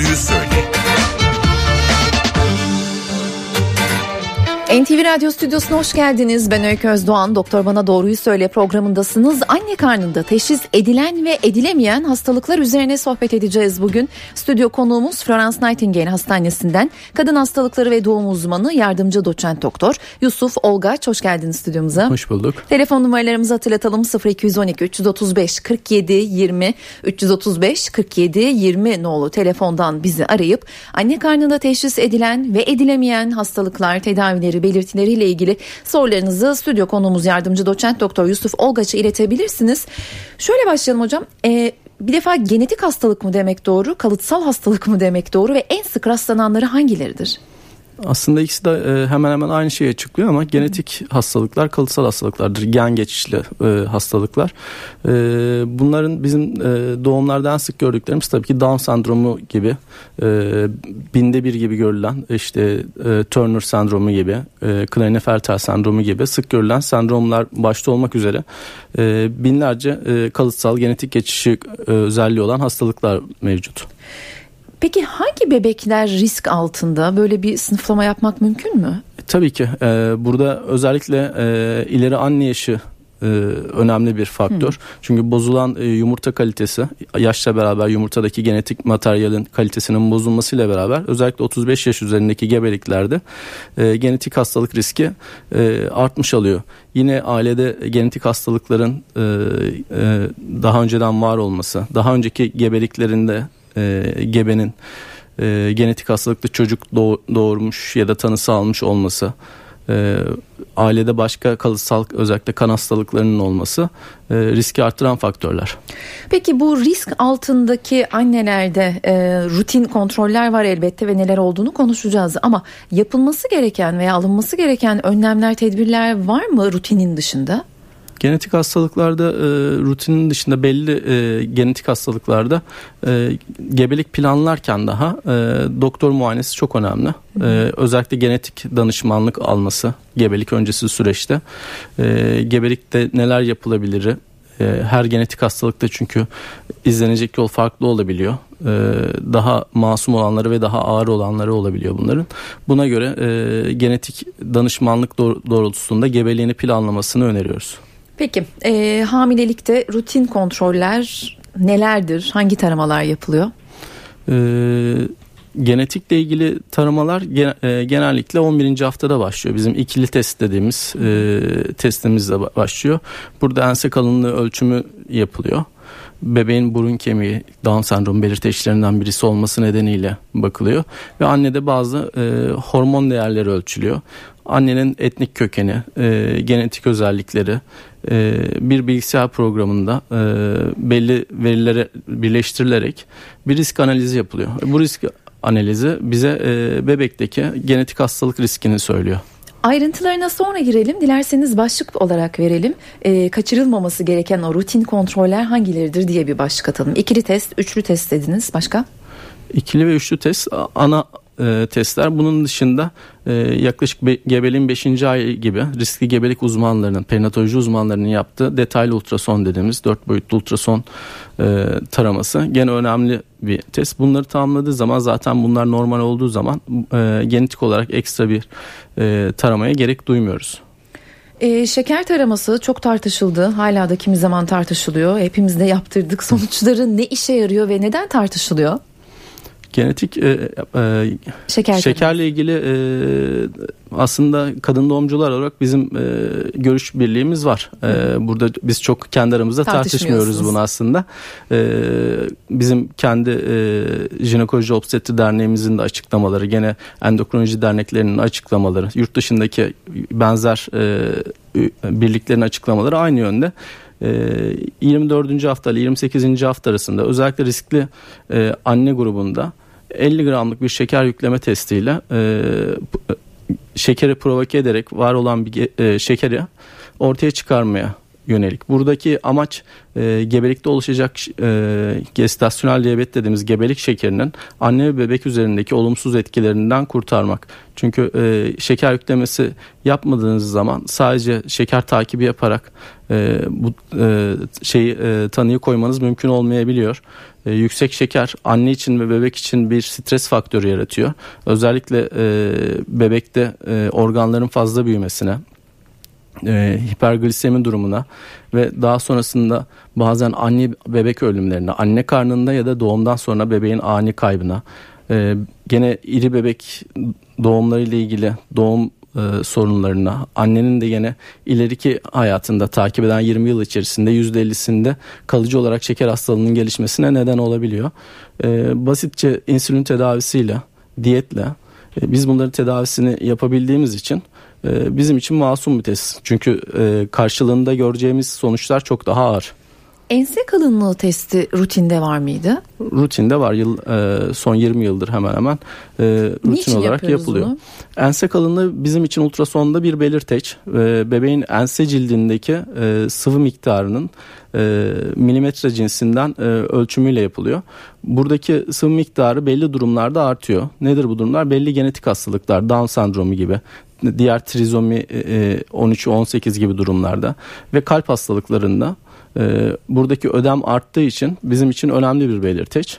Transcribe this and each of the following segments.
doğruyu NTV Radyo Stüdyosu'na hoş geldiniz. Ben Öykü Özdoğan. Doktor Bana Doğruyu Söyle programındasınız. Anne karnında teşhis edilen ve edilemeyen hastalıklar üzerine sohbet edeceğiz bugün. Stüdyo konuğumuz Florence Nightingale Hastanesi'nden kadın hastalıkları ve doğum uzmanı yardımcı doçent doktor Yusuf Olgaç. Hoş geldiniz stüdyomuza. Hoş bulduk. Telefon numaralarımızı hatırlatalım 0212 335 47 20 335 47 20 nolu telefondan bizi arayıp anne karnında teşhis edilen ve edilemeyen hastalıklar tedavileri belirtileriyle ilgili sorularınızı stüdyo konuğumuz yardımcı doçent doktor Yusuf Olgaç'a iletebilirsiniz. Şöyle başlayalım hocam. Ee, bir defa genetik hastalık mı demek doğru, kalıtsal hastalık mı demek doğru ve en sık rastlananları hangileridir? Aslında ikisi de e, hemen hemen aynı şeyi açıklıyor ama genetik hastalıklar kalıtsal hastalıklardır. Gen geçişli e, hastalıklar. E, bunların bizim doğumlarda en sık gördüklerimiz tabii ki Down sendromu gibi binde bir gibi görülen işte Turner sendromu gibi Klinefelter sendromu gibi sık görülen sendromlar başta olmak üzere binlerce kalıtsal genetik geçişi özelliği olan hastalıklar mevcut. Peki hangi bebekler risk altında? Böyle bir sınıflama yapmak mümkün mü? Tabii ki. Ee, burada özellikle e, ileri anne yaşı e, önemli bir faktör. Hmm. Çünkü bozulan e, yumurta kalitesi yaşla beraber yumurtadaki genetik materyalin kalitesinin bozulmasıyla beraber özellikle 35 yaş üzerindeki gebeliklerde e, genetik hastalık riski e, artmış alıyor. Yine ailede genetik hastalıkların e, e, daha önceden var olması, daha önceki gebeliklerinde e, gebenin e, genetik hastalıklı çocuk doğurmuş ya da tanısı almış olması e, ailede başka kalıtsal özellikle kan hastalıklarının olması e, riski arttıran faktörler. Peki bu risk altındaki annelerde e, rutin kontroller var elbette ve neler olduğunu konuşacağız ama yapılması gereken veya alınması gereken önlemler tedbirler var mı rutinin dışında? Genetik hastalıklarda e, rutinin dışında belli e, genetik hastalıklarda e, gebelik planlarken daha e, doktor muayenesi çok önemli. E, özellikle genetik danışmanlık alması gebelik öncesi süreçte. E, gebelikte neler yapılabilir? E, her genetik hastalıkta çünkü izlenecek yol farklı olabiliyor. E, daha masum olanları ve daha ağır olanları olabiliyor bunların. Buna göre e, genetik danışmanlık doğrultusunda gebeliğini planlamasını öneriyoruz. Peki e, hamilelikte rutin kontroller nelerdir? Hangi taramalar yapılıyor? Ee, genetikle ilgili taramalar e, genellikle 11. haftada başlıyor. Bizim ikili test dediğimiz e, testimizle başlıyor. Burada ense kalınlığı ölçümü yapılıyor. Bebeğin burun kemiği Down sendromu belirteçlerinden birisi olması nedeniyle bakılıyor. Ve annede bazı e, hormon değerleri ölçülüyor. Annenin etnik kökeni, e, genetik özellikleri, bir bilgisayar programında e, belli verilere birleştirilerek bir risk analizi yapılıyor. Bu risk analizi bize e, bebekteki genetik hastalık riskini söylüyor. Ayrıntılarına sonra girelim. Dilerseniz başlık olarak verelim. E, kaçırılmaması gereken o rutin kontroller hangileridir diye bir başlık atalım. İkili test, üçlü test dediniz. Başka? İkili ve üçlü test ana e, testler. Bunun dışında e, yaklaşık be, gebeliğin 5. ay gibi riskli gebelik uzmanlarının, perinatoloji uzmanlarının yaptığı detaylı ultrason dediğimiz 4 boyutlu ultrason e, taraması gene önemli bir test. Bunları tamamladığı zaman zaten bunlar normal olduğu zaman e, genetik olarak ekstra bir e, taramaya gerek duymuyoruz. E, şeker taraması çok tartışıldı. Hala da kimi zaman tartışılıyor. Hepimiz de yaptırdık. Sonuçları ne işe yarıyor ve neden tartışılıyor? Genetik e, e, Şeker şekerle ilgili e, aslında kadın doğumcular olarak bizim e, görüş birliğimiz var. E, burada biz çok kendi aramızda tartışmıyoruz bunu aslında. E, bizim kendi e, jinekoloji obstetri derneğimizin de açıklamaları, gene endokrinoloji derneklerinin açıklamaları, yurt dışındaki benzer e, birliklerin açıklamaları aynı yönde. 24. hafta ile 28. hafta arasında özellikle riskli e, anne grubunda 50 gramlık bir şeker yükleme testiyle e, şekeri provoke ederek var olan bir e, şekeri ortaya çıkarmaya yönelik. Buradaki amaç e, gebelikte oluşacak e, gestasyonel diyabet dediğimiz gebelik şekerinin anne ve bebek üzerindeki olumsuz etkilerinden kurtarmak. Çünkü e, şeker yüklemesi yapmadığınız zaman sadece şeker takibi yaparak e, bu e, şeyi e, tanıyı koymanız mümkün olmayabiliyor. E, yüksek şeker anne için ve bebek için bir stres faktörü yaratıyor. Özellikle e, bebekte e, organların fazla büyümesine, e, hiperglisemi durumuna ve daha sonrasında bazen anne bebek ölümlerine, anne karnında ya da doğumdan sonra bebeğin ani kaybına, e, gene iri bebek doğumları ile ilgili doğum e, sorunlarına, annenin de yine ileriki hayatında takip eden 20 yıl içerisinde %50'sinde kalıcı olarak şeker hastalığının gelişmesine neden olabiliyor. E, basitçe insülin tedavisiyle, diyetle e, biz bunların tedavisini yapabildiğimiz için e, bizim için masum bir test. Çünkü e, karşılığında göreceğimiz sonuçlar çok daha ağır. Ense kalınlığı testi rutinde var mıydı? Rutinde var. Yıl e, son 20 yıldır hemen hemen e, rutin Niçin olarak yapılıyor. Bunu? Ense kalınlığı bizim için ultrasonda bir belirteç. E, bebeğin ense cildindeki e, sıvı miktarının e, milimetre cinsinden e, ölçümüyle yapılıyor. Buradaki sıvı miktarı belli durumlarda artıyor. Nedir bu durumlar? Belli genetik hastalıklar, Down sendromu gibi, diğer trizomi e, 13-18 gibi durumlarda ve kalp hastalıklarında e, buradaki ödem arttığı için bizim için önemli bir belirteç.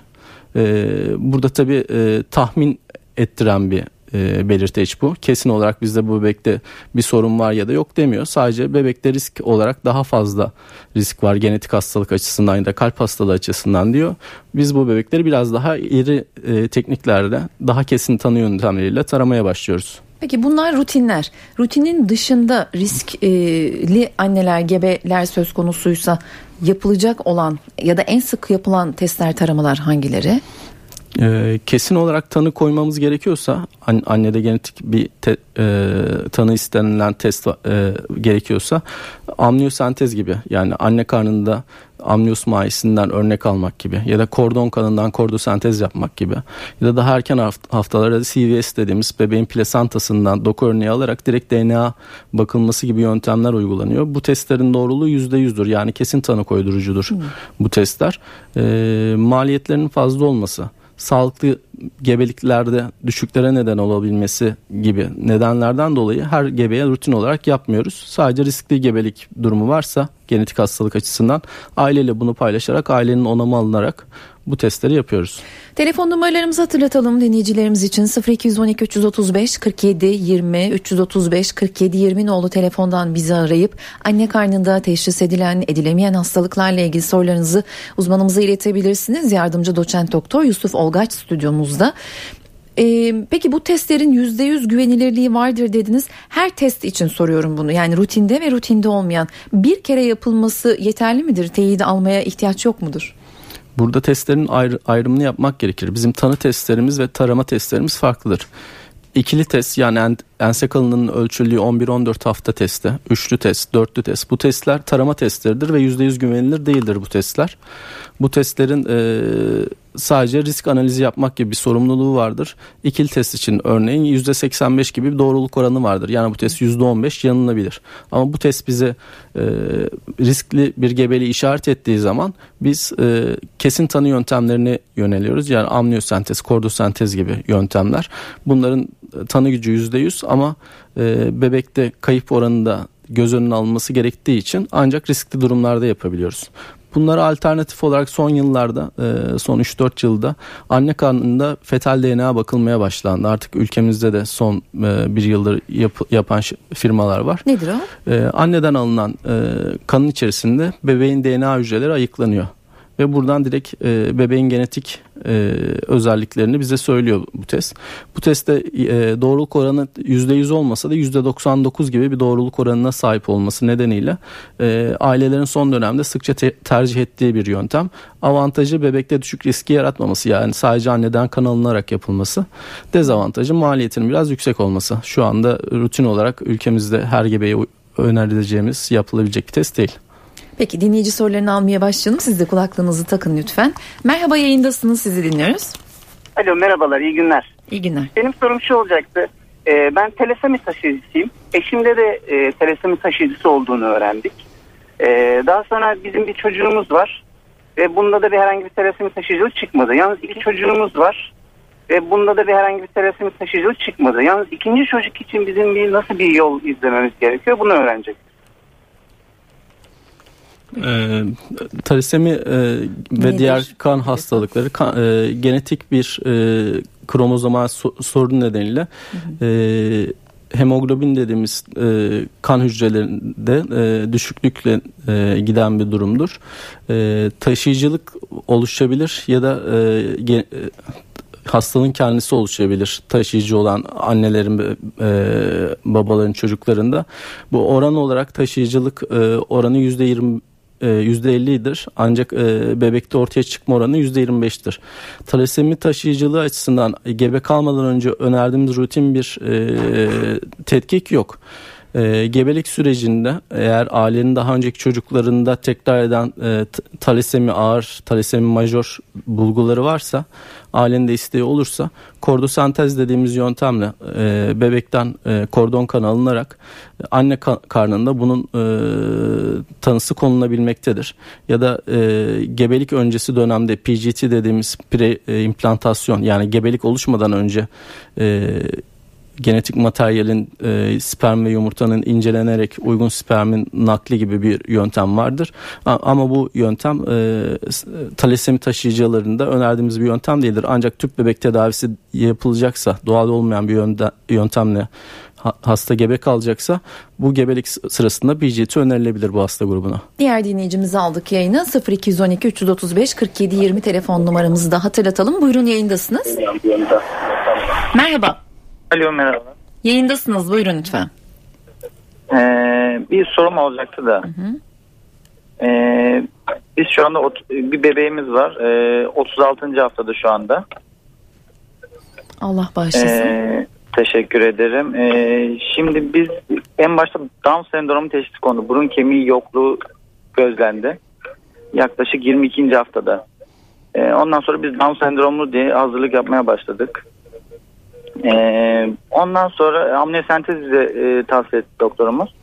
E, burada tabii e, tahmin ettiren bir e, belirteç bu. Kesin olarak bizde bu bebekte bir sorun var ya da yok demiyor. Sadece bebekte risk olarak daha fazla risk var genetik hastalık açısından ya da kalp hastalığı açısından diyor. Biz bu bebekleri biraz daha iri e, tekniklerle daha kesin tanı yöntemleriyle taramaya başlıyoruz. Peki bunlar rutinler. Rutinin dışında riskli anneler, gebeler söz konusuysa yapılacak olan ya da en sık yapılan testler, taramalar hangileri? Ee, kesin olarak tanı koymamız gerekiyorsa annede genetik bir te, e, tanı istenilen test e, gerekiyorsa amniyosentez gibi yani anne karnında amniyos mayisinden örnek almak gibi ya da kordon kanından kordosentez yapmak gibi ya da daha erken haftalarda CVS dediğimiz bebeğin plasentasından doku örneği alarak direkt DNA bakılması gibi yöntemler uygulanıyor. Bu testlerin doğruluğu %100'dür yani kesin tanı koydurucudur hmm. bu testler. E, maliyetlerinin fazla olması sağlıklı gebeliklerde düşüklere neden olabilmesi gibi nedenlerden dolayı her gebeye rutin olarak yapmıyoruz. Sadece riskli gebelik durumu varsa genetik hastalık açısından aileyle bunu paylaşarak ailenin onamı alınarak bu testleri yapıyoruz. Telefon numaralarımızı hatırlatalım dinleyicilerimiz için 0212 335 47 20 335 47 20 nolu telefondan bizi arayıp anne karnında teşhis edilen edilemeyen hastalıklarla ilgili sorularınızı uzmanımıza iletebilirsiniz. Yardımcı doçent doktor Yusuf Olgaç stüdyomuzda. Ee, peki bu testlerin %100 güvenilirliği vardır dediniz. Her test için soruyorum bunu. Yani rutinde ve rutinde olmayan bir kere yapılması yeterli midir? Teyidi almaya ihtiyaç yok mudur? Burada testlerin ayrı, ayrımını yapmak gerekir. Bizim tanı testlerimiz ve tarama testlerimiz farklıdır. İkili test yani ense kalınlığının ölçüldüğü 11-14 hafta testi, üçlü test, dörtlü test. Bu testler tarama testleridir ve %100 güvenilir değildir bu testler. Bu testlerin sadece risk analizi yapmak gibi bir sorumluluğu vardır. İkili test için örneğin %85 gibi bir doğruluk oranı vardır. Yani bu test %15 yanılabilir. Ama bu test bize e, riskli bir gebeliği işaret ettiği zaman biz e, kesin tanı yöntemlerine yöneliyoruz. Yani amniyosentez, kordosentez gibi yöntemler. Bunların tanı gücü %100 ama e, bebekte kayıp oranında göz önüne alınması gerektiği için ancak riskli durumlarda yapabiliyoruz. Bunlara alternatif olarak son yıllarda e, son 3-4 yılda anne karnında fetal DNA bakılmaya başlandı. Artık ülkemizde de son e, bir yıldır yap, yapan firmalar var. Nedir o? E, anneden alınan kanın içerisinde bebeğin DNA hücreleri ayıklanıyor ve buradan direkt e, bebeğin genetik e, özelliklerini bize söylüyor bu test. Bu testte e, doğruluk oranı %100 olmasa da %99 gibi bir doğruluk oranına sahip olması nedeniyle e, ailelerin son dönemde sıkça te- tercih ettiği bir yöntem. Avantajı bebekte düşük riski yaratmaması yani sadece anneden kan alınarak yapılması. Dezavantajı maliyetinin biraz yüksek olması. Şu anda rutin olarak ülkemizde her gebeye önerileceğimiz yapılabilecek bir test değil. Peki dinleyici sorularını almaya başlayalım. Siz de kulaklığınızı takın lütfen. Merhaba yayındasınız sizi dinliyoruz. Alo merhabalar iyi günler. İyi günler. Benim sorum şu olacaktı. Ee, ben telesemi taşıyıcısıyım. Eşimde de e, telesemi taşıyıcısı olduğunu öğrendik. Ee, daha sonra bizim bir çocuğumuz var. Ve bunda da bir herhangi bir terasimi taşıyıcılık çıkmadı. Yalnız iki çocuğumuz var. Ve bunda da bir herhangi bir terasimi taşıyıcılık çıkmadı. Yalnız ikinci çocuk için bizim bir nasıl bir yol izlememiz gerekiyor bunu öğrenecek. E, talasemi e, ve Nedir? diğer kan hastalıkları kan- e, genetik bir e, kromozomal so- sorun nedeniyle e, hemoglobin dediğimiz e, kan hücrelerinde e, düşüklükle e, giden bir durumdur. E, taşıyıcılık oluşabilir ya da e, ge- e, hastalığın kendisi oluşabilir taşıyıcı olan annelerin e, babaların çocuklarında. Bu oran olarak taşıyıcılık e, oranı yüzde yirmi e, %50'dir ancak e, bebekte ortaya çıkma oranı %25'tir. Talasemi taşıyıcılığı açısından e, gebe kalmadan önce önerdiğimiz rutin bir e, tetkik yok. E, gebelik sürecinde eğer ailenin daha önceki çocuklarında tekrar eden e, talasemi ağır, talasemi majör bulguları varsa ailenin de isteği olursa kordosentez dediğimiz yöntemle e, bebekten e, kordon kan alınarak e, anne ka- karnında bunun e, tanısı konulabilmektedir. Ya da e, gebelik öncesi dönemde PGT dediğimiz pre e, implantasyon yani gebelik oluşmadan önce e, genetik materyalin e, sperm ve yumurtanın incelenerek uygun spermin nakli gibi bir yöntem vardır. Ama bu yöntem e, s- talasemi taşıyıcılarında önerdiğimiz bir yöntem değildir. Ancak tüp bebek tedavisi yapılacaksa doğal olmayan bir yönde, yöntemle ha- hasta gebe kalacaksa bu gebelik sırasında PGT önerilebilir bu hasta grubuna. Diğer dinleyicimizi aldık yayına 0212 335 47 20 telefon numaramızı da hatırlatalım. Buyurun yayındasınız. Merhaba. Alo merhaba. Yayındasınız buyurun lütfen. Ee, bir sorum olacaktı da. Ee, biz şu anda bir bebeğimiz var. Ee, 36. haftada şu anda. Allah bağışlasın. Ee, teşekkür ederim. Ee, şimdi biz en başta Down sendromu teşhisi kondu. Burun kemiği yokluğu gözlendi. Yaklaşık 22. haftada. Ee, ondan sonra biz Down sendromlu diye hazırlık yapmaya başladık. Ee, ondan sonra amniyosentez bize e, tavsiye etti doktorumuz.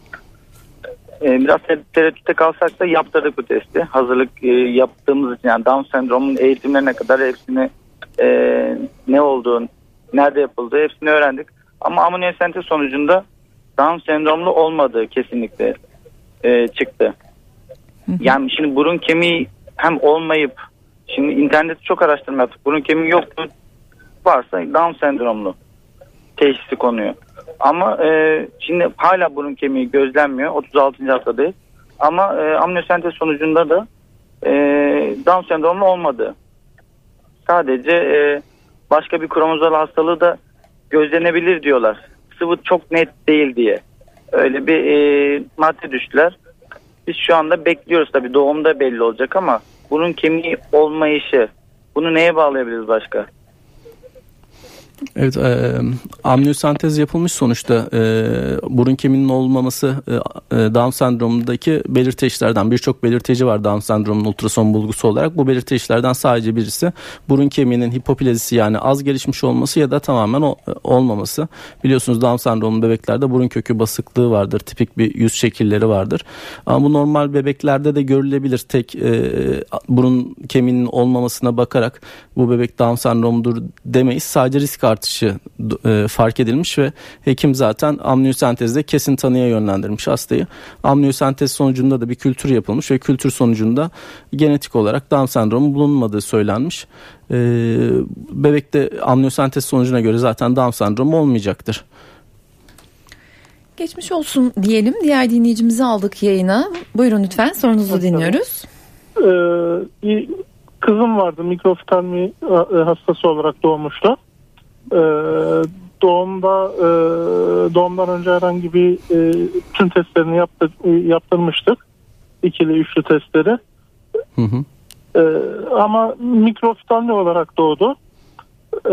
Ee, biraz te- tereddütte kalsak da yaptırdık bu testi. Hazırlık e, yaptığımız için yani Down sendromunun eğitimlerine kadar hepsini e, ne olduğunu, nerede yapıldığı hepsini öğrendik. Ama amniyosentez sonucunda Down sendromlu olmadığı kesinlikle e, çıktı. Yani şimdi burun kemiği hem olmayıp şimdi internette çok araştırma yaptık. Burun kemiği yoktu varsa Down sendromlu teşhisi konuyor. Ama e, şimdi hala burun kemiği gözlenmiyor. 36. haftadayız. Ama e, amniyosentez sonucunda da e, Down sendromlu olmadı. Sadece e, başka bir kromozol hastalığı da gözlenebilir diyorlar. Sıvı çok net değil diye. Öyle bir e, madde düştüler. Biz şu anda bekliyoruz tabii doğumda belli olacak ama bunun kemiği olmayışı bunu neye bağlayabiliriz başka? Evet, e, amniyosentez yapılmış sonuçta e, burun kemiğinin olmaması e, e, Down sendromundaki belirteçlerden birçok belirteci var Down sendromunun ultrason bulgusu olarak. Bu belirteçlerden sadece birisi burun kemiğinin hipoplazisi yani az gelişmiş olması ya da tamamen o, olmaması. Biliyorsunuz Down sendromu bebeklerde burun kökü basıklığı vardır. Tipik bir yüz şekilleri vardır. Ama bu normal bebeklerde de görülebilir. Tek e, burun kemiğinin olmamasına bakarak bu bebek Down sendromudur demeyiz. Sadece risk artışı e, fark edilmiş ve hekim zaten amniyosentezde kesin tanıya yönlendirmiş hastayı. Amniyosentez sonucunda da bir kültür yapılmış ve kültür sonucunda genetik olarak Down sendromu bulunmadığı söylenmiş. E, bebekte amniyosentez sonucuna göre zaten Down sendromu olmayacaktır. Geçmiş olsun diyelim. Diğer dinleyicimizi aldık yayına. Buyurun lütfen sorunuzu dinliyoruz. Ee, bir kızım vardı mikrooftalmi e, hastası olarak doğmuştu. Ee, doğumda e, doğumdan önce herhangi bir e, tüm testlerini yaptı, e, yaptırmıştık. İkili üçlü testleri. Hı hı. Ee, ama mikrooftalmi olarak doğdu. Ee,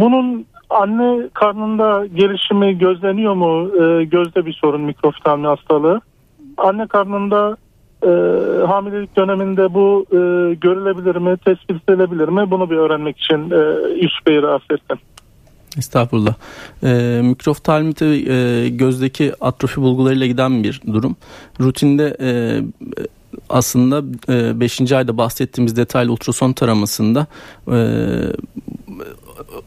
bunun anne karnında gelişimi gözleniyor mu? Ee, gözde bir sorun mikrooftalmi hastalığı. Anne karnında e, hamilelik döneminde bu e, görülebilir mi, tespit edilebilir mi? Bunu bir öğrenmek için e, Yusuf Bey'i rahatsız ettim. Estağfurullah. E, mikroftalmi tabii e, gözdeki atrofi bulgularıyla giden bir durum. Rutinde e, aslında 5. E, ayda bahsettiğimiz detaylı ultrason taramasında e,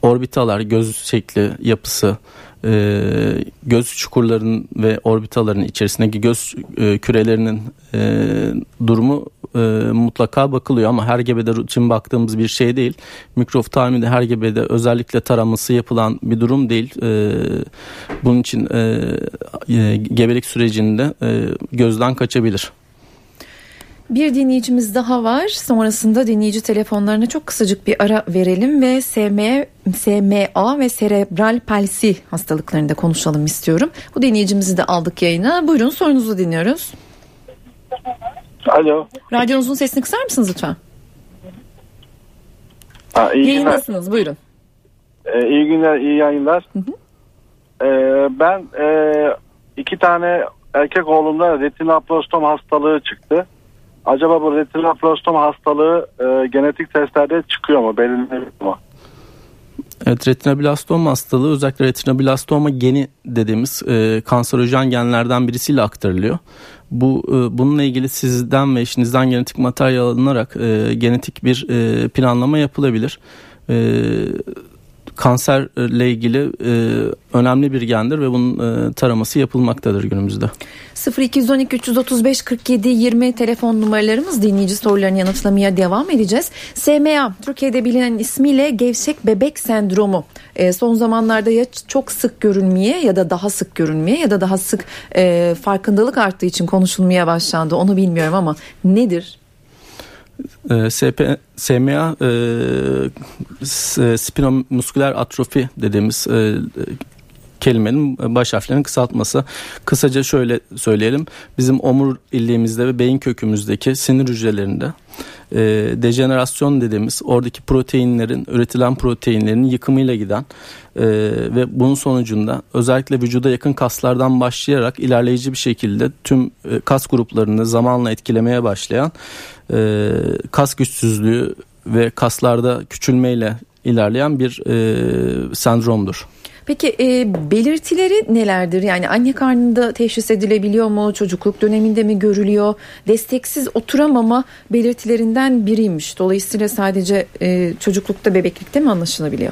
orbitalar, göz şekli, yapısı, e, göz çukurlarının ve orbitaların içerisindeki göz e, kürelerinin e, durumu e, mutlaka bakılıyor ama her gebede rutin baktığımız bir şey değil. Mikroftalmi de her gebede özellikle taraması yapılan bir durum değil. E, bunun için e, e, gebelik sürecinde e, gözden kaçabilir. Bir dinleyicimiz daha var. Sonrasında dinleyici telefonlarına çok kısacık bir ara verelim ve SMA, SMA ve serebral palsi hastalıklarında konuşalım istiyorum. Bu dinleyicimizi de aldık yayına. Buyurun sorunuzu dinliyoruz. Alo. Radyonuzun sesini kısar mısınız lütfen? Ha, iyi Yayındasınız günler. buyurun. Ee, iyi günler, iyi yayınlar. Hı hı. Ee, ben e, iki tane erkek oğlumda retinaplastom hastalığı çıktı. Acaba bu retinoblastoma hastalığı e, genetik testlerde çıkıyor mu? Belirleniyor mu? Evet retinoblastoma hastalığı özellikle retinoblastoma geni dediğimiz e, kanserojen genlerden birisiyle aktarılıyor. Bu e, bununla ilgili sizden ve eşinizden genetik materyal alınarak e, genetik bir e, planlama yapılabilir. E, kanserle ilgili e, önemli bir gendir ve bunun e, taraması yapılmaktadır günümüzde. 0212 335 47 20 telefon numaralarımız dinleyici sorularını yanıtlamaya devam edeceğiz. SMA Türkiye'de bilinen ismiyle gevşek bebek sendromu e, son zamanlarda ya çok sık görülmeye ya da daha sık görülmeye ya da daha sık e, farkındalık arttığı için konuşulmaya başlandı onu bilmiyorum ama nedir? E, SP, SMA e, spinomusküler atrofi dediğimiz e, kelimenin baş harflerinin kısaltması. Kısaca şöyle söyleyelim. Bizim omuriliğimizde ve beyin kökümüzdeki sinir hücrelerinde e, dejenerasyon dediğimiz oradaki proteinlerin üretilen proteinlerin yıkımıyla giden e, ve bunun sonucunda özellikle vücuda yakın kaslardan başlayarak ilerleyici bir şekilde tüm e, kas gruplarını zamanla etkilemeye başlayan e, kas güçsüzlüğü ve kaslarda küçülmeyle ilerleyen bir e, sendromdur. Peki e, belirtileri nelerdir? Yani anne karnında teşhis edilebiliyor mu? Çocukluk döneminde mi görülüyor? Desteksiz oturamama belirtilerinden biriymiş. Dolayısıyla sadece e, çocuklukta bebeklikte mi anlaşılabiliyor?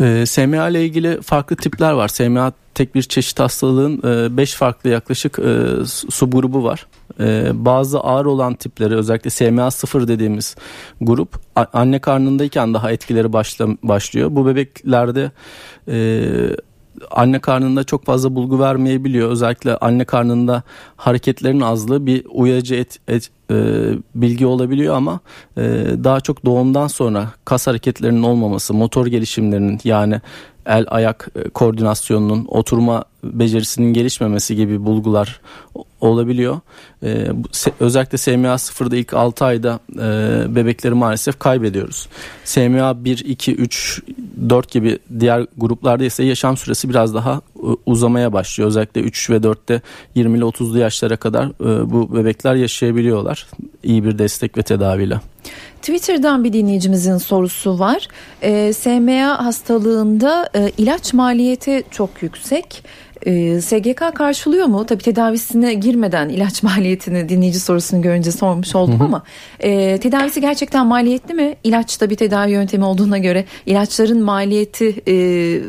E, SMA ile ilgili farklı tipler var. SMA tek bir çeşit hastalığın 5 e, farklı yaklaşık e, subgrubu var. E, bazı ağır olan tipleri özellikle SMA 0 dediğimiz grup anne karnındayken daha etkileri başlıyor. Bu bebeklerde e, anne karnında çok fazla bulgu vermeyebiliyor. Özellikle anne karnında hareketlerin azlığı bir uyarıcı et, et, e, bilgi olabiliyor ama e, daha çok doğumdan sonra kas hareketlerinin olmaması, motor gelişimlerinin yani el ayak e, koordinasyonunun oturma becerisinin gelişmemesi gibi bulgular olabiliyor. Ee, özellikle SMA 0'da ilk 6 ayda e, bebekleri maalesef kaybediyoruz. SMA 1, 2, 3, 4 gibi diğer gruplarda ise yaşam süresi biraz daha uzamaya başlıyor. Özellikle 3 ve 4'te 20 ile 30'lu yaşlara kadar e, bu bebekler yaşayabiliyorlar iyi bir destek ve tedaviyle. Twitter'dan bir dinleyicimizin sorusu var. E, SMA hastalığında e, ilaç maliyeti çok yüksek. E, SGK karşılıyor mu? Tabii tedavisine girmeden ilaç maliyetini dinleyici sorusunu görünce sormuş oldum ama e, tedavisi gerçekten maliyetli mi? İlaç da bir tedavi yöntemi olduğuna göre ilaçların maliyeti e,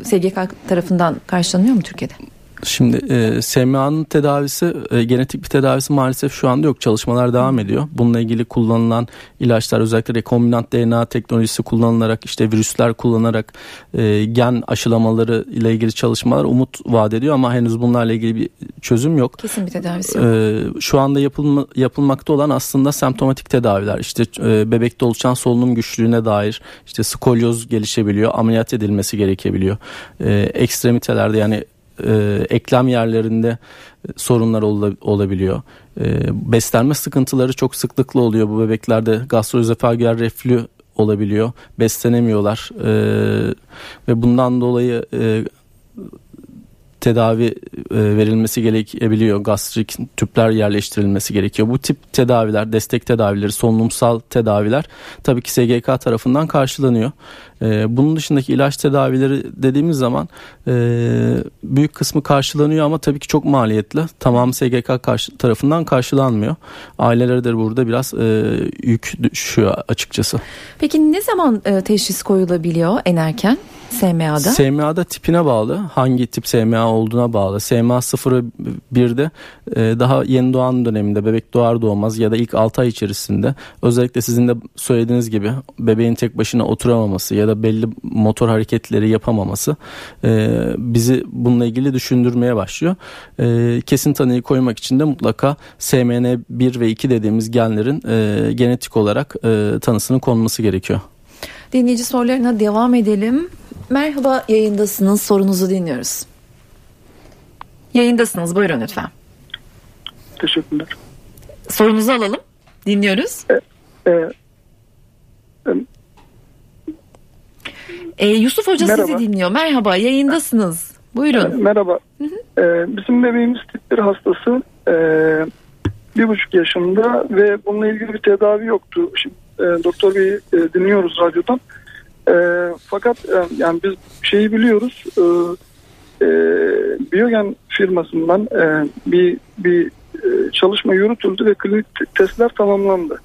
SGK tarafından karşılanıyor mu Türkiye'de? Şimdi e, SMA'nın tedavisi e, genetik bir tedavisi maalesef şu anda yok. Çalışmalar devam ediyor. Bununla ilgili kullanılan ilaçlar özellikle rekombinant DNA teknolojisi kullanılarak işte virüsler kullanarak e, gen aşılamaları ile ilgili çalışmalar umut vaat ediyor ama henüz bunlarla ilgili bir çözüm yok. Kesin bir tedavisi yok. E, şu anda yapılma, yapılmakta olan aslında semptomatik tedaviler. İşte e, bebekte oluşan solunum güçlüğüne dair işte skolyoz gelişebiliyor, ameliyat edilmesi gerekebiliyor. E, ekstremitelerde yani e, eklem yerlerinde sorunlar ol, olabiliyor. E, beslenme sıkıntıları çok sıklıkla oluyor bu bebeklerde. Gastroözofagüler reflü olabiliyor. Beslenemiyorlar. E, ve bundan dolayı e, tedavi e, verilmesi gerekebiliyor. Gastrik tüpler yerleştirilmesi gerekiyor. Bu tip tedaviler, destek tedavileri, solunumsal tedaviler tabii ki SGK tarafından karşılanıyor. E, bunun dışındaki ilaç tedavileri dediğimiz zaman e, büyük kısmı karşılanıyor ama tabii ki çok maliyetli. Tamamı SGK karşı, tarafından karşılanmıyor. Ailelere de burada biraz yük düşüyor açıkçası. Peki ne zaman teşhis koyulabiliyor en erken? SMA'da? SMA'da tipine bağlı. Hangi tip SMA olduğuna bağlı. SMA 0'ı 1'de e, daha yeni doğan döneminde bebek doğar doğmaz ya da ilk 6 ay içerisinde özellikle sizin de söylediğiniz gibi bebeğin tek başına oturamaması ya da belli motor hareketleri yapamaması e, bizi bununla ilgili düşündürmeye başlıyor. E, kesin tanıyı koymak için de mutlaka SMN 1 ve 2 dediğimiz genlerin genetik olarak tanısının konması gerekiyor. Dinleyici sorularına devam edelim. Merhaba yayındasınız sorunuzu dinliyoruz. Yayındasınız buyurun lütfen. Teşekkürler. Sorunuzu alalım dinliyoruz. E, e, e, Yusuf Hoca merhaba. sizi dinliyor. Merhaba yayındasınız. Buyurun. E, merhaba. Hı hı. E, bizim bebeğimiz tip 1 hastası. E, bir buçuk yaşında ve bununla ilgili bir tedavi yoktu. Şimdi e, doktor Bey'i e, dinliyoruz radyodan. E, fakat e, yani biz şeyi biliyoruz. E, e, Biogen firmasından e, bir bir e, çalışma yürütüldü ve klinik testler tamamlandı.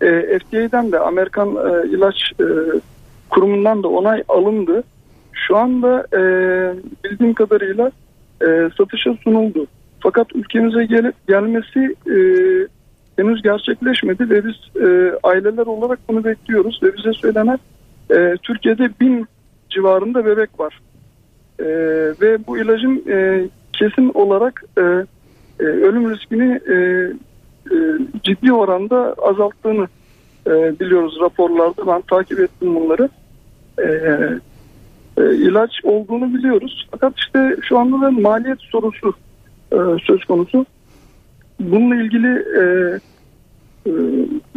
E, FDA'den de Amerikan e, ilaç e, kurumundan da onay alındı. Şu anda e, bildiğim kadarıyla e, satışa sunuldu. Fakat ülkemize gelip gelmesi e, henüz gerçekleşmedi ve biz e, aileler olarak bunu bekliyoruz ve bize söylenen e, Türkiye'de bin civarında bebek var. E, ve bu ilacın e, kesin olarak e, e, ölüm riskini e, e, ciddi oranda azalttığını e, biliyoruz raporlarda. Ben takip ettim bunları. E, e, ilaç olduğunu biliyoruz. Fakat işte şu anda da maliyet sorusu e, söz konusu. Bununla ilgili e, e,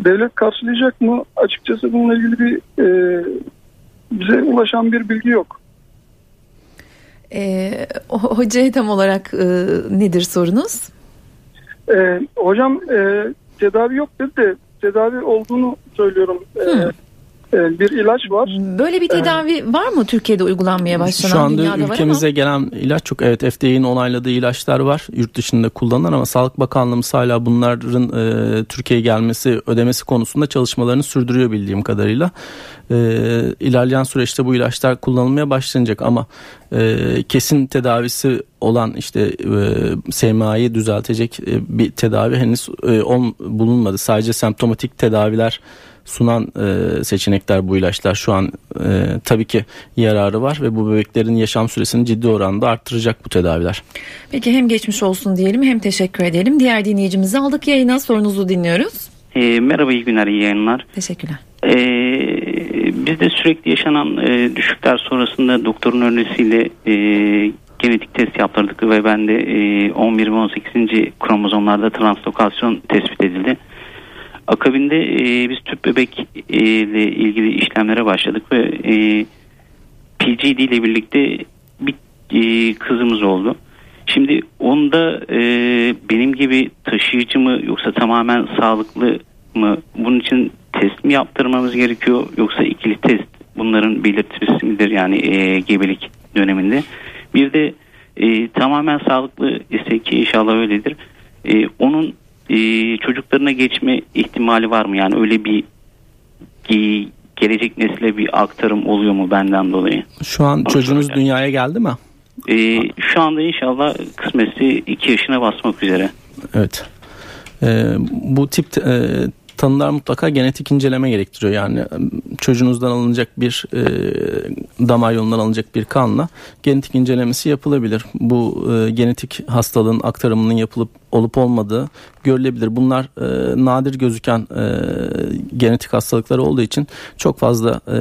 devlet karşılayacak mı? Açıkçası bununla ilgili bir e, bize ulaşan bir bilgi yok. E, hocaya tam olarak e, nedir sorunuz? E, hocam e, tedavi yok dedi de tedavi olduğunu söylüyorum. E, bir ilaç var. Böyle bir tedavi ee, var mı Türkiye'de uygulanmaya başlanan Şu anda ülkemize gelen ilaç çok evet FDA'nin onayladığı ilaçlar var yurt dışında kullanılan ama Sağlık Bakanlığımız hala bunların e, Türkiye'ye gelmesi ödemesi konusunda çalışmalarını sürdürüyor bildiğim kadarıyla. E, ilerleyen süreçte bu ilaçlar kullanılmaya başlanacak ama e, kesin tedavisi olan işte e, SMA'yı düzeltecek e, bir tedavi henüz e, on, bulunmadı. Sadece semptomatik tedaviler sunan e, seçenekler bu ilaçlar şu an e, tabii ki yararı var ve bu bebeklerin yaşam süresini ciddi oranda arttıracak bu tedaviler. Peki hem geçmiş olsun diyelim hem teşekkür edelim. Diğer dinleyicimizi aldık yayına sorunuzu dinliyoruz. E, merhaba iyi günler iyi yayınlar. Teşekkürler. E, bizde sürekli yaşanan e, düşükler sonrasında doktorun önerisiyle e, genetik test yaptırdık ve bende e, 11 ve 18. kromozomlarda translokasyon tespit edildi. Akabinde e, biz tüp bebek e, ile ilgili işlemlere başladık ve e, PGD ile birlikte bir e, kızımız oldu. Şimdi onda e, benim gibi taşıyıcı mı yoksa tamamen sağlıklı mı? Bunun için test mi yaptırmamız gerekiyor yoksa ikili test bunların belirtisi midir yani e, gebelik döneminde? Bir de e, tamamen sağlıklı ise ki inşallah öyledir. E, onun e, çocuklarına geçme ihtimali var mı? Yani öyle bir e, gelecek nesile bir aktarım oluyor mu benden dolayı? Şu an çocuğunuz dünyaya geldi mi? E, şu anda inşallah kısmetse 2 yaşına basmak üzere. Evet. E, bu tip e, tanılar mutlaka genetik inceleme gerektiriyor. Yani çocuğunuzdan alınacak bir e, damar yolundan alınacak bir kanla genetik incelemesi yapılabilir. Bu e, genetik hastalığın aktarımının yapılıp olup olmadığı görülebilir. Bunlar e, nadir gözüken e, genetik hastalıklar olduğu için çok fazla e,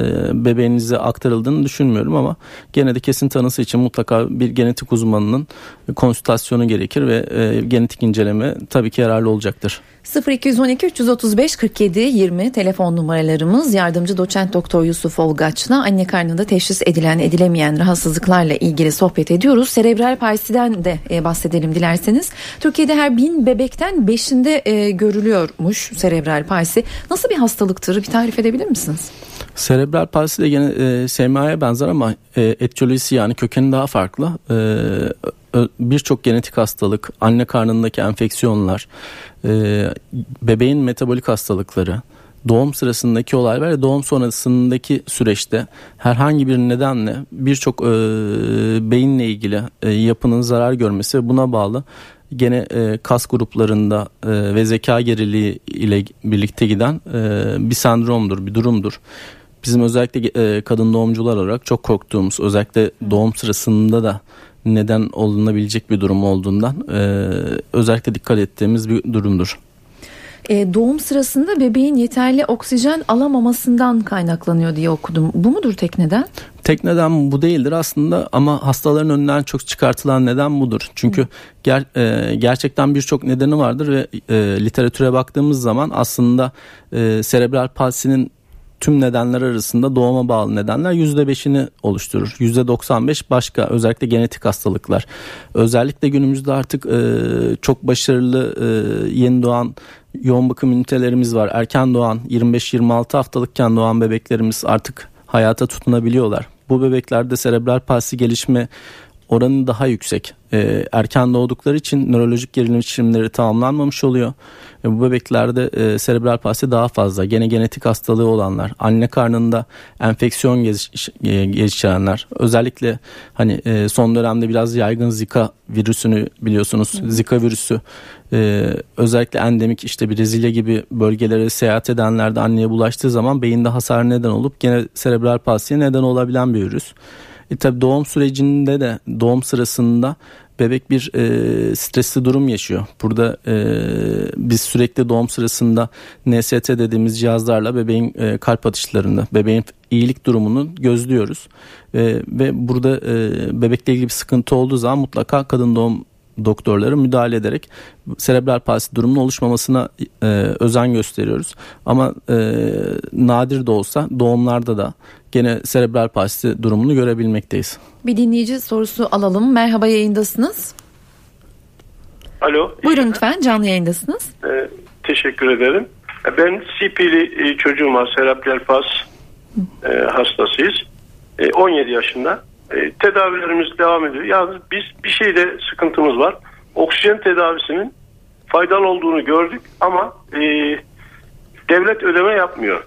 bebeğinize aktarıldığını düşünmüyorum ama gene de kesin tanısı için mutlaka bir genetik uzmanının konsültasyonu gerekir ve e, genetik inceleme tabii ki yararlı olacaktır. 0212 335 47 20 telefon numaralarımız yardımcı doçent doktor Yusuf Olgaç'la anne karnında teşhis edilen edilemeyen rahatsızlıklarla ilgili sohbet ediyoruz. Serebral palsiden de e, bahsedelim dilerseniz. Türkiye'de her bin bebekten beşinde e, görülüyormuş serebral palsi. Nasıl bir hastalıktır bir tarif edebilir misiniz? Serebral palsi de yine e, SMA'ya benzer ama e, etiyolojisi yani kökeni daha farklı. E, birçok genetik hastalık, anne karnındaki enfeksiyonlar, e, bebeğin metabolik hastalıkları, doğum sırasındaki olaylar ve doğum sonrasındaki süreçte herhangi bir nedenle birçok e, beyinle ilgili e, yapının zarar görmesi ve buna bağlı gene e, kas gruplarında e, ve zeka geriliği ile birlikte giden e, bir sendromdur, bir durumdur. Bizim özellikle e, kadın doğumcular olarak çok korktuğumuz, özellikle doğum sırasında da neden olunabilecek bir durum olduğundan e, özellikle dikkat ettiğimiz bir durumdur. E, doğum sırasında bebeğin yeterli oksijen alamamasından kaynaklanıyor diye okudum. Bu mudur tek neden? Tek neden bu değildir aslında ama hastaların önünden çok çıkartılan neden budur. Çünkü ger, e, gerçekten birçok nedeni vardır ve e, literatüre baktığımız zaman aslında e, serebral palsinin tüm nedenler arasında doğuma bağlı nedenler %5'ini oluşturur. %95 başka özellikle genetik hastalıklar. Özellikle günümüzde artık e, çok başarılı e, yeni doğan yoğun bakım ünitelerimiz var. Erken doğan 25-26 haftalıkken doğan bebeklerimiz artık hayata tutunabiliyorlar. Bu bebeklerde serebral palsi gelişme oranı daha yüksek. Ee, erken doğdukları için nörolojik gerilim işlemleri tamamlanmamış oluyor. E, bu bebeklerde e, serebral palsi daha fazla. Gene genetik hastalığı olanlar, anne karnında enfeksiyon geliş, e, geliştirenler. Özellikle hani e, son dönemde biraz yaygın Zika virüsünü biliyorsunuz. Hı. Zika virüsü e, özellikle endemik işte Brezilya gibi bölgelere seyahat edenlerde anneye bulaştığı zaman beyinde hasar neden olup gene serebral palsiye neden olabilen bir virüs. E tabi doğum sürecinde de doğum sırasında bebek bir e, stresli durum yaşıyor. Burada e, biz sürekli doğum sırasında NST dediğimiz cihazlarla bebeğin e, kalp atışlarını, bebeğin iyilik durumunu gözlüyoruz. E, ve burada e, bebekle ilgili bir sıkıntı olduğu zaman mutlaka kadın doğum doktorları müdahale ederek serebral palsi durumunun oluşmamasına e, özen gösteriyoruz. Ama e, nadir de olsa doğumlarda da gene serebral palsi durumunu görebilmekteyiz. Bir dinleyici sorusu alalım. Merhaba yayındasınız. Alo. Buyurun lütfen canlı yayındasınız. Ee, teşekkür ederim. Ben CP'li e, çocuğum var. Serebral palsi e, hastasıyız. E, 17 yaşında. E, tedavilerimiz devam ediyor. Yalnız biz bir şeyde sıkıntımız var. Oksijen tedavisinin faydalı olduğunu gördük ama e, devlet ödeme yapmıyor.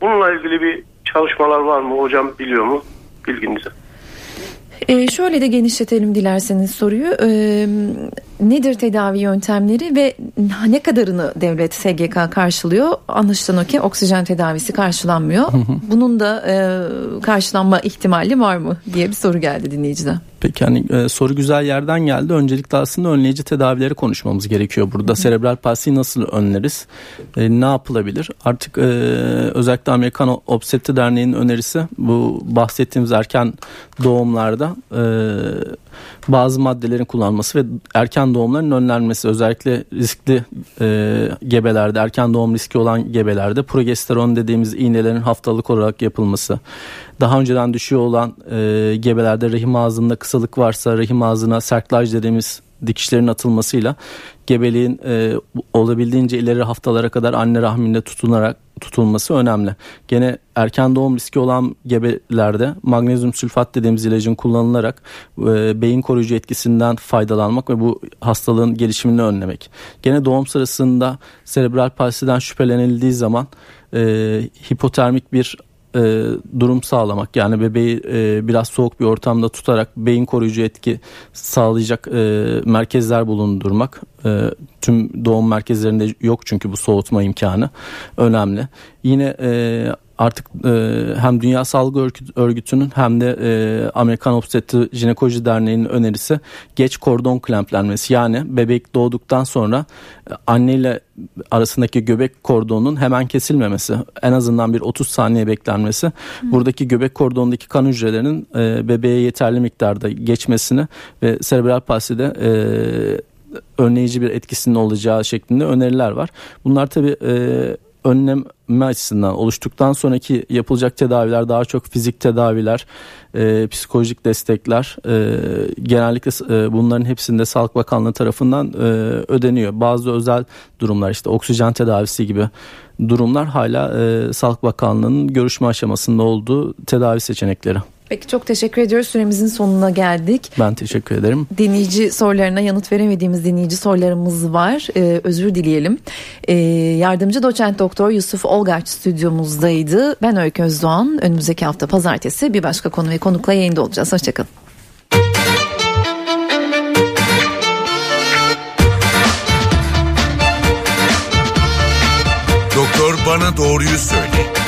Bununla ilgili bir çalışmalar var mı hocam biliyor mu bilginize? E, şöyle de genişletelim dilerseniz soruyu. E, nedir tedavi yöntemleri ve ne kadarını devlet SGK karşılıyor? Anlaşılan o ki oksijen tedavisi karşılanmıyor. Bunun da e, karşılanma ihtimali var mı diye bir soru geldi dinleyiciden. Peki hani e, soru güzel yerden geldi. Öncelikle aslında önleyici tedavileri konuşmamız gerekiyor burada. Serebral palsiyi nasıl önleriz? E, ne yapılabilir? Artık e, özellikle Amerikan Obstetri Derneği'nin önerisi bu bahsettiğimiz erken doğumlarda e, bazı maddelerin kullanılması ve erken doğumların önlenmesi özellikle riskli e, gebelerde erken doğum riski olan gebelerde progesteron dediğimiz iğnelerin haftalık olarak yapılması. Daha önceden düşüyor olan e, gebelerde rahim ağzında kısalık varsa rahim ağzına serklaj dediğimiz dikişlerin atılmasıyla gebeliğin e, olabildiğince ileri haftalara kadar anne rahminde tutunarak tutulması önemli. Gene erken doğum riski olan gebelerde magnezyum sülfat dediğimiz ilacın kullanılarak e, beyin koruyucu etkisinden faydalanmak ve bu hastalığın gelişimini önlemek. Gene doğum sırasında serebral palsiden şüphelenildiği zaman e, hipotermik bir e, durum sağlamak yani bebeği e, biraz soğuk bir ortamda tutarak beyin koruyucu etki sağlayacak e, merkezler bulundurmak e, tüm doğum merkezlerinde yok çünkü bu soğutma imkanı önemli. Yine e, artık e, hem Dünya Sağlık Örgütü'nün hem de e, Amerikan Obstetri Jinekoloji Derneği'nin önerisi geç kordon klemplenmesi. Yani bebek doğduktan sonra e, anne ile arasındaki göbek kordonunun hemen kesilmemesi. En azından bir 30 saniye beklenmesi. Hı. Buradaki göbek kordonundaki kan hücrelerinin e, bebeğe yeterli miktarda geçmesini ve serebral palside e, önleyici bir etkisinin olacağı şeklinde öneriler var. Bunlar tabii e, önleme açısından oluştuktan sonraki yapılacak tedaviler daha çok fizik tedaviler, e, psikolojik destekler e, genellikle e, bunların hepsinde Sağlık Bakanlığı tarafından e, ödeniyor. Bazı özel durumlar işte oksijen tedavisi gibi durumlar hala e, Sağlık Bakanlığı'nın görüşme aşamasında olduğu tedavi seçenekleri. Peki çok teşekkür ediyoruz. Süremizin sonuna geldik. Ben teşekkür ederim. Dinleyici sorularına yanıt veremediğimiz dinleyici sorularımız var. Ee, özür dileyelim. Ee, yardımcı doçent doktor Yusuf Olgaç stüdyomuzdaydı. Ben Öykü Özdoğan. Önümüzdeki hafta pazartesi bir başka konu ve konukla yayında olacağız. Hoşçakalın. Doktor bana doğruyu söyle.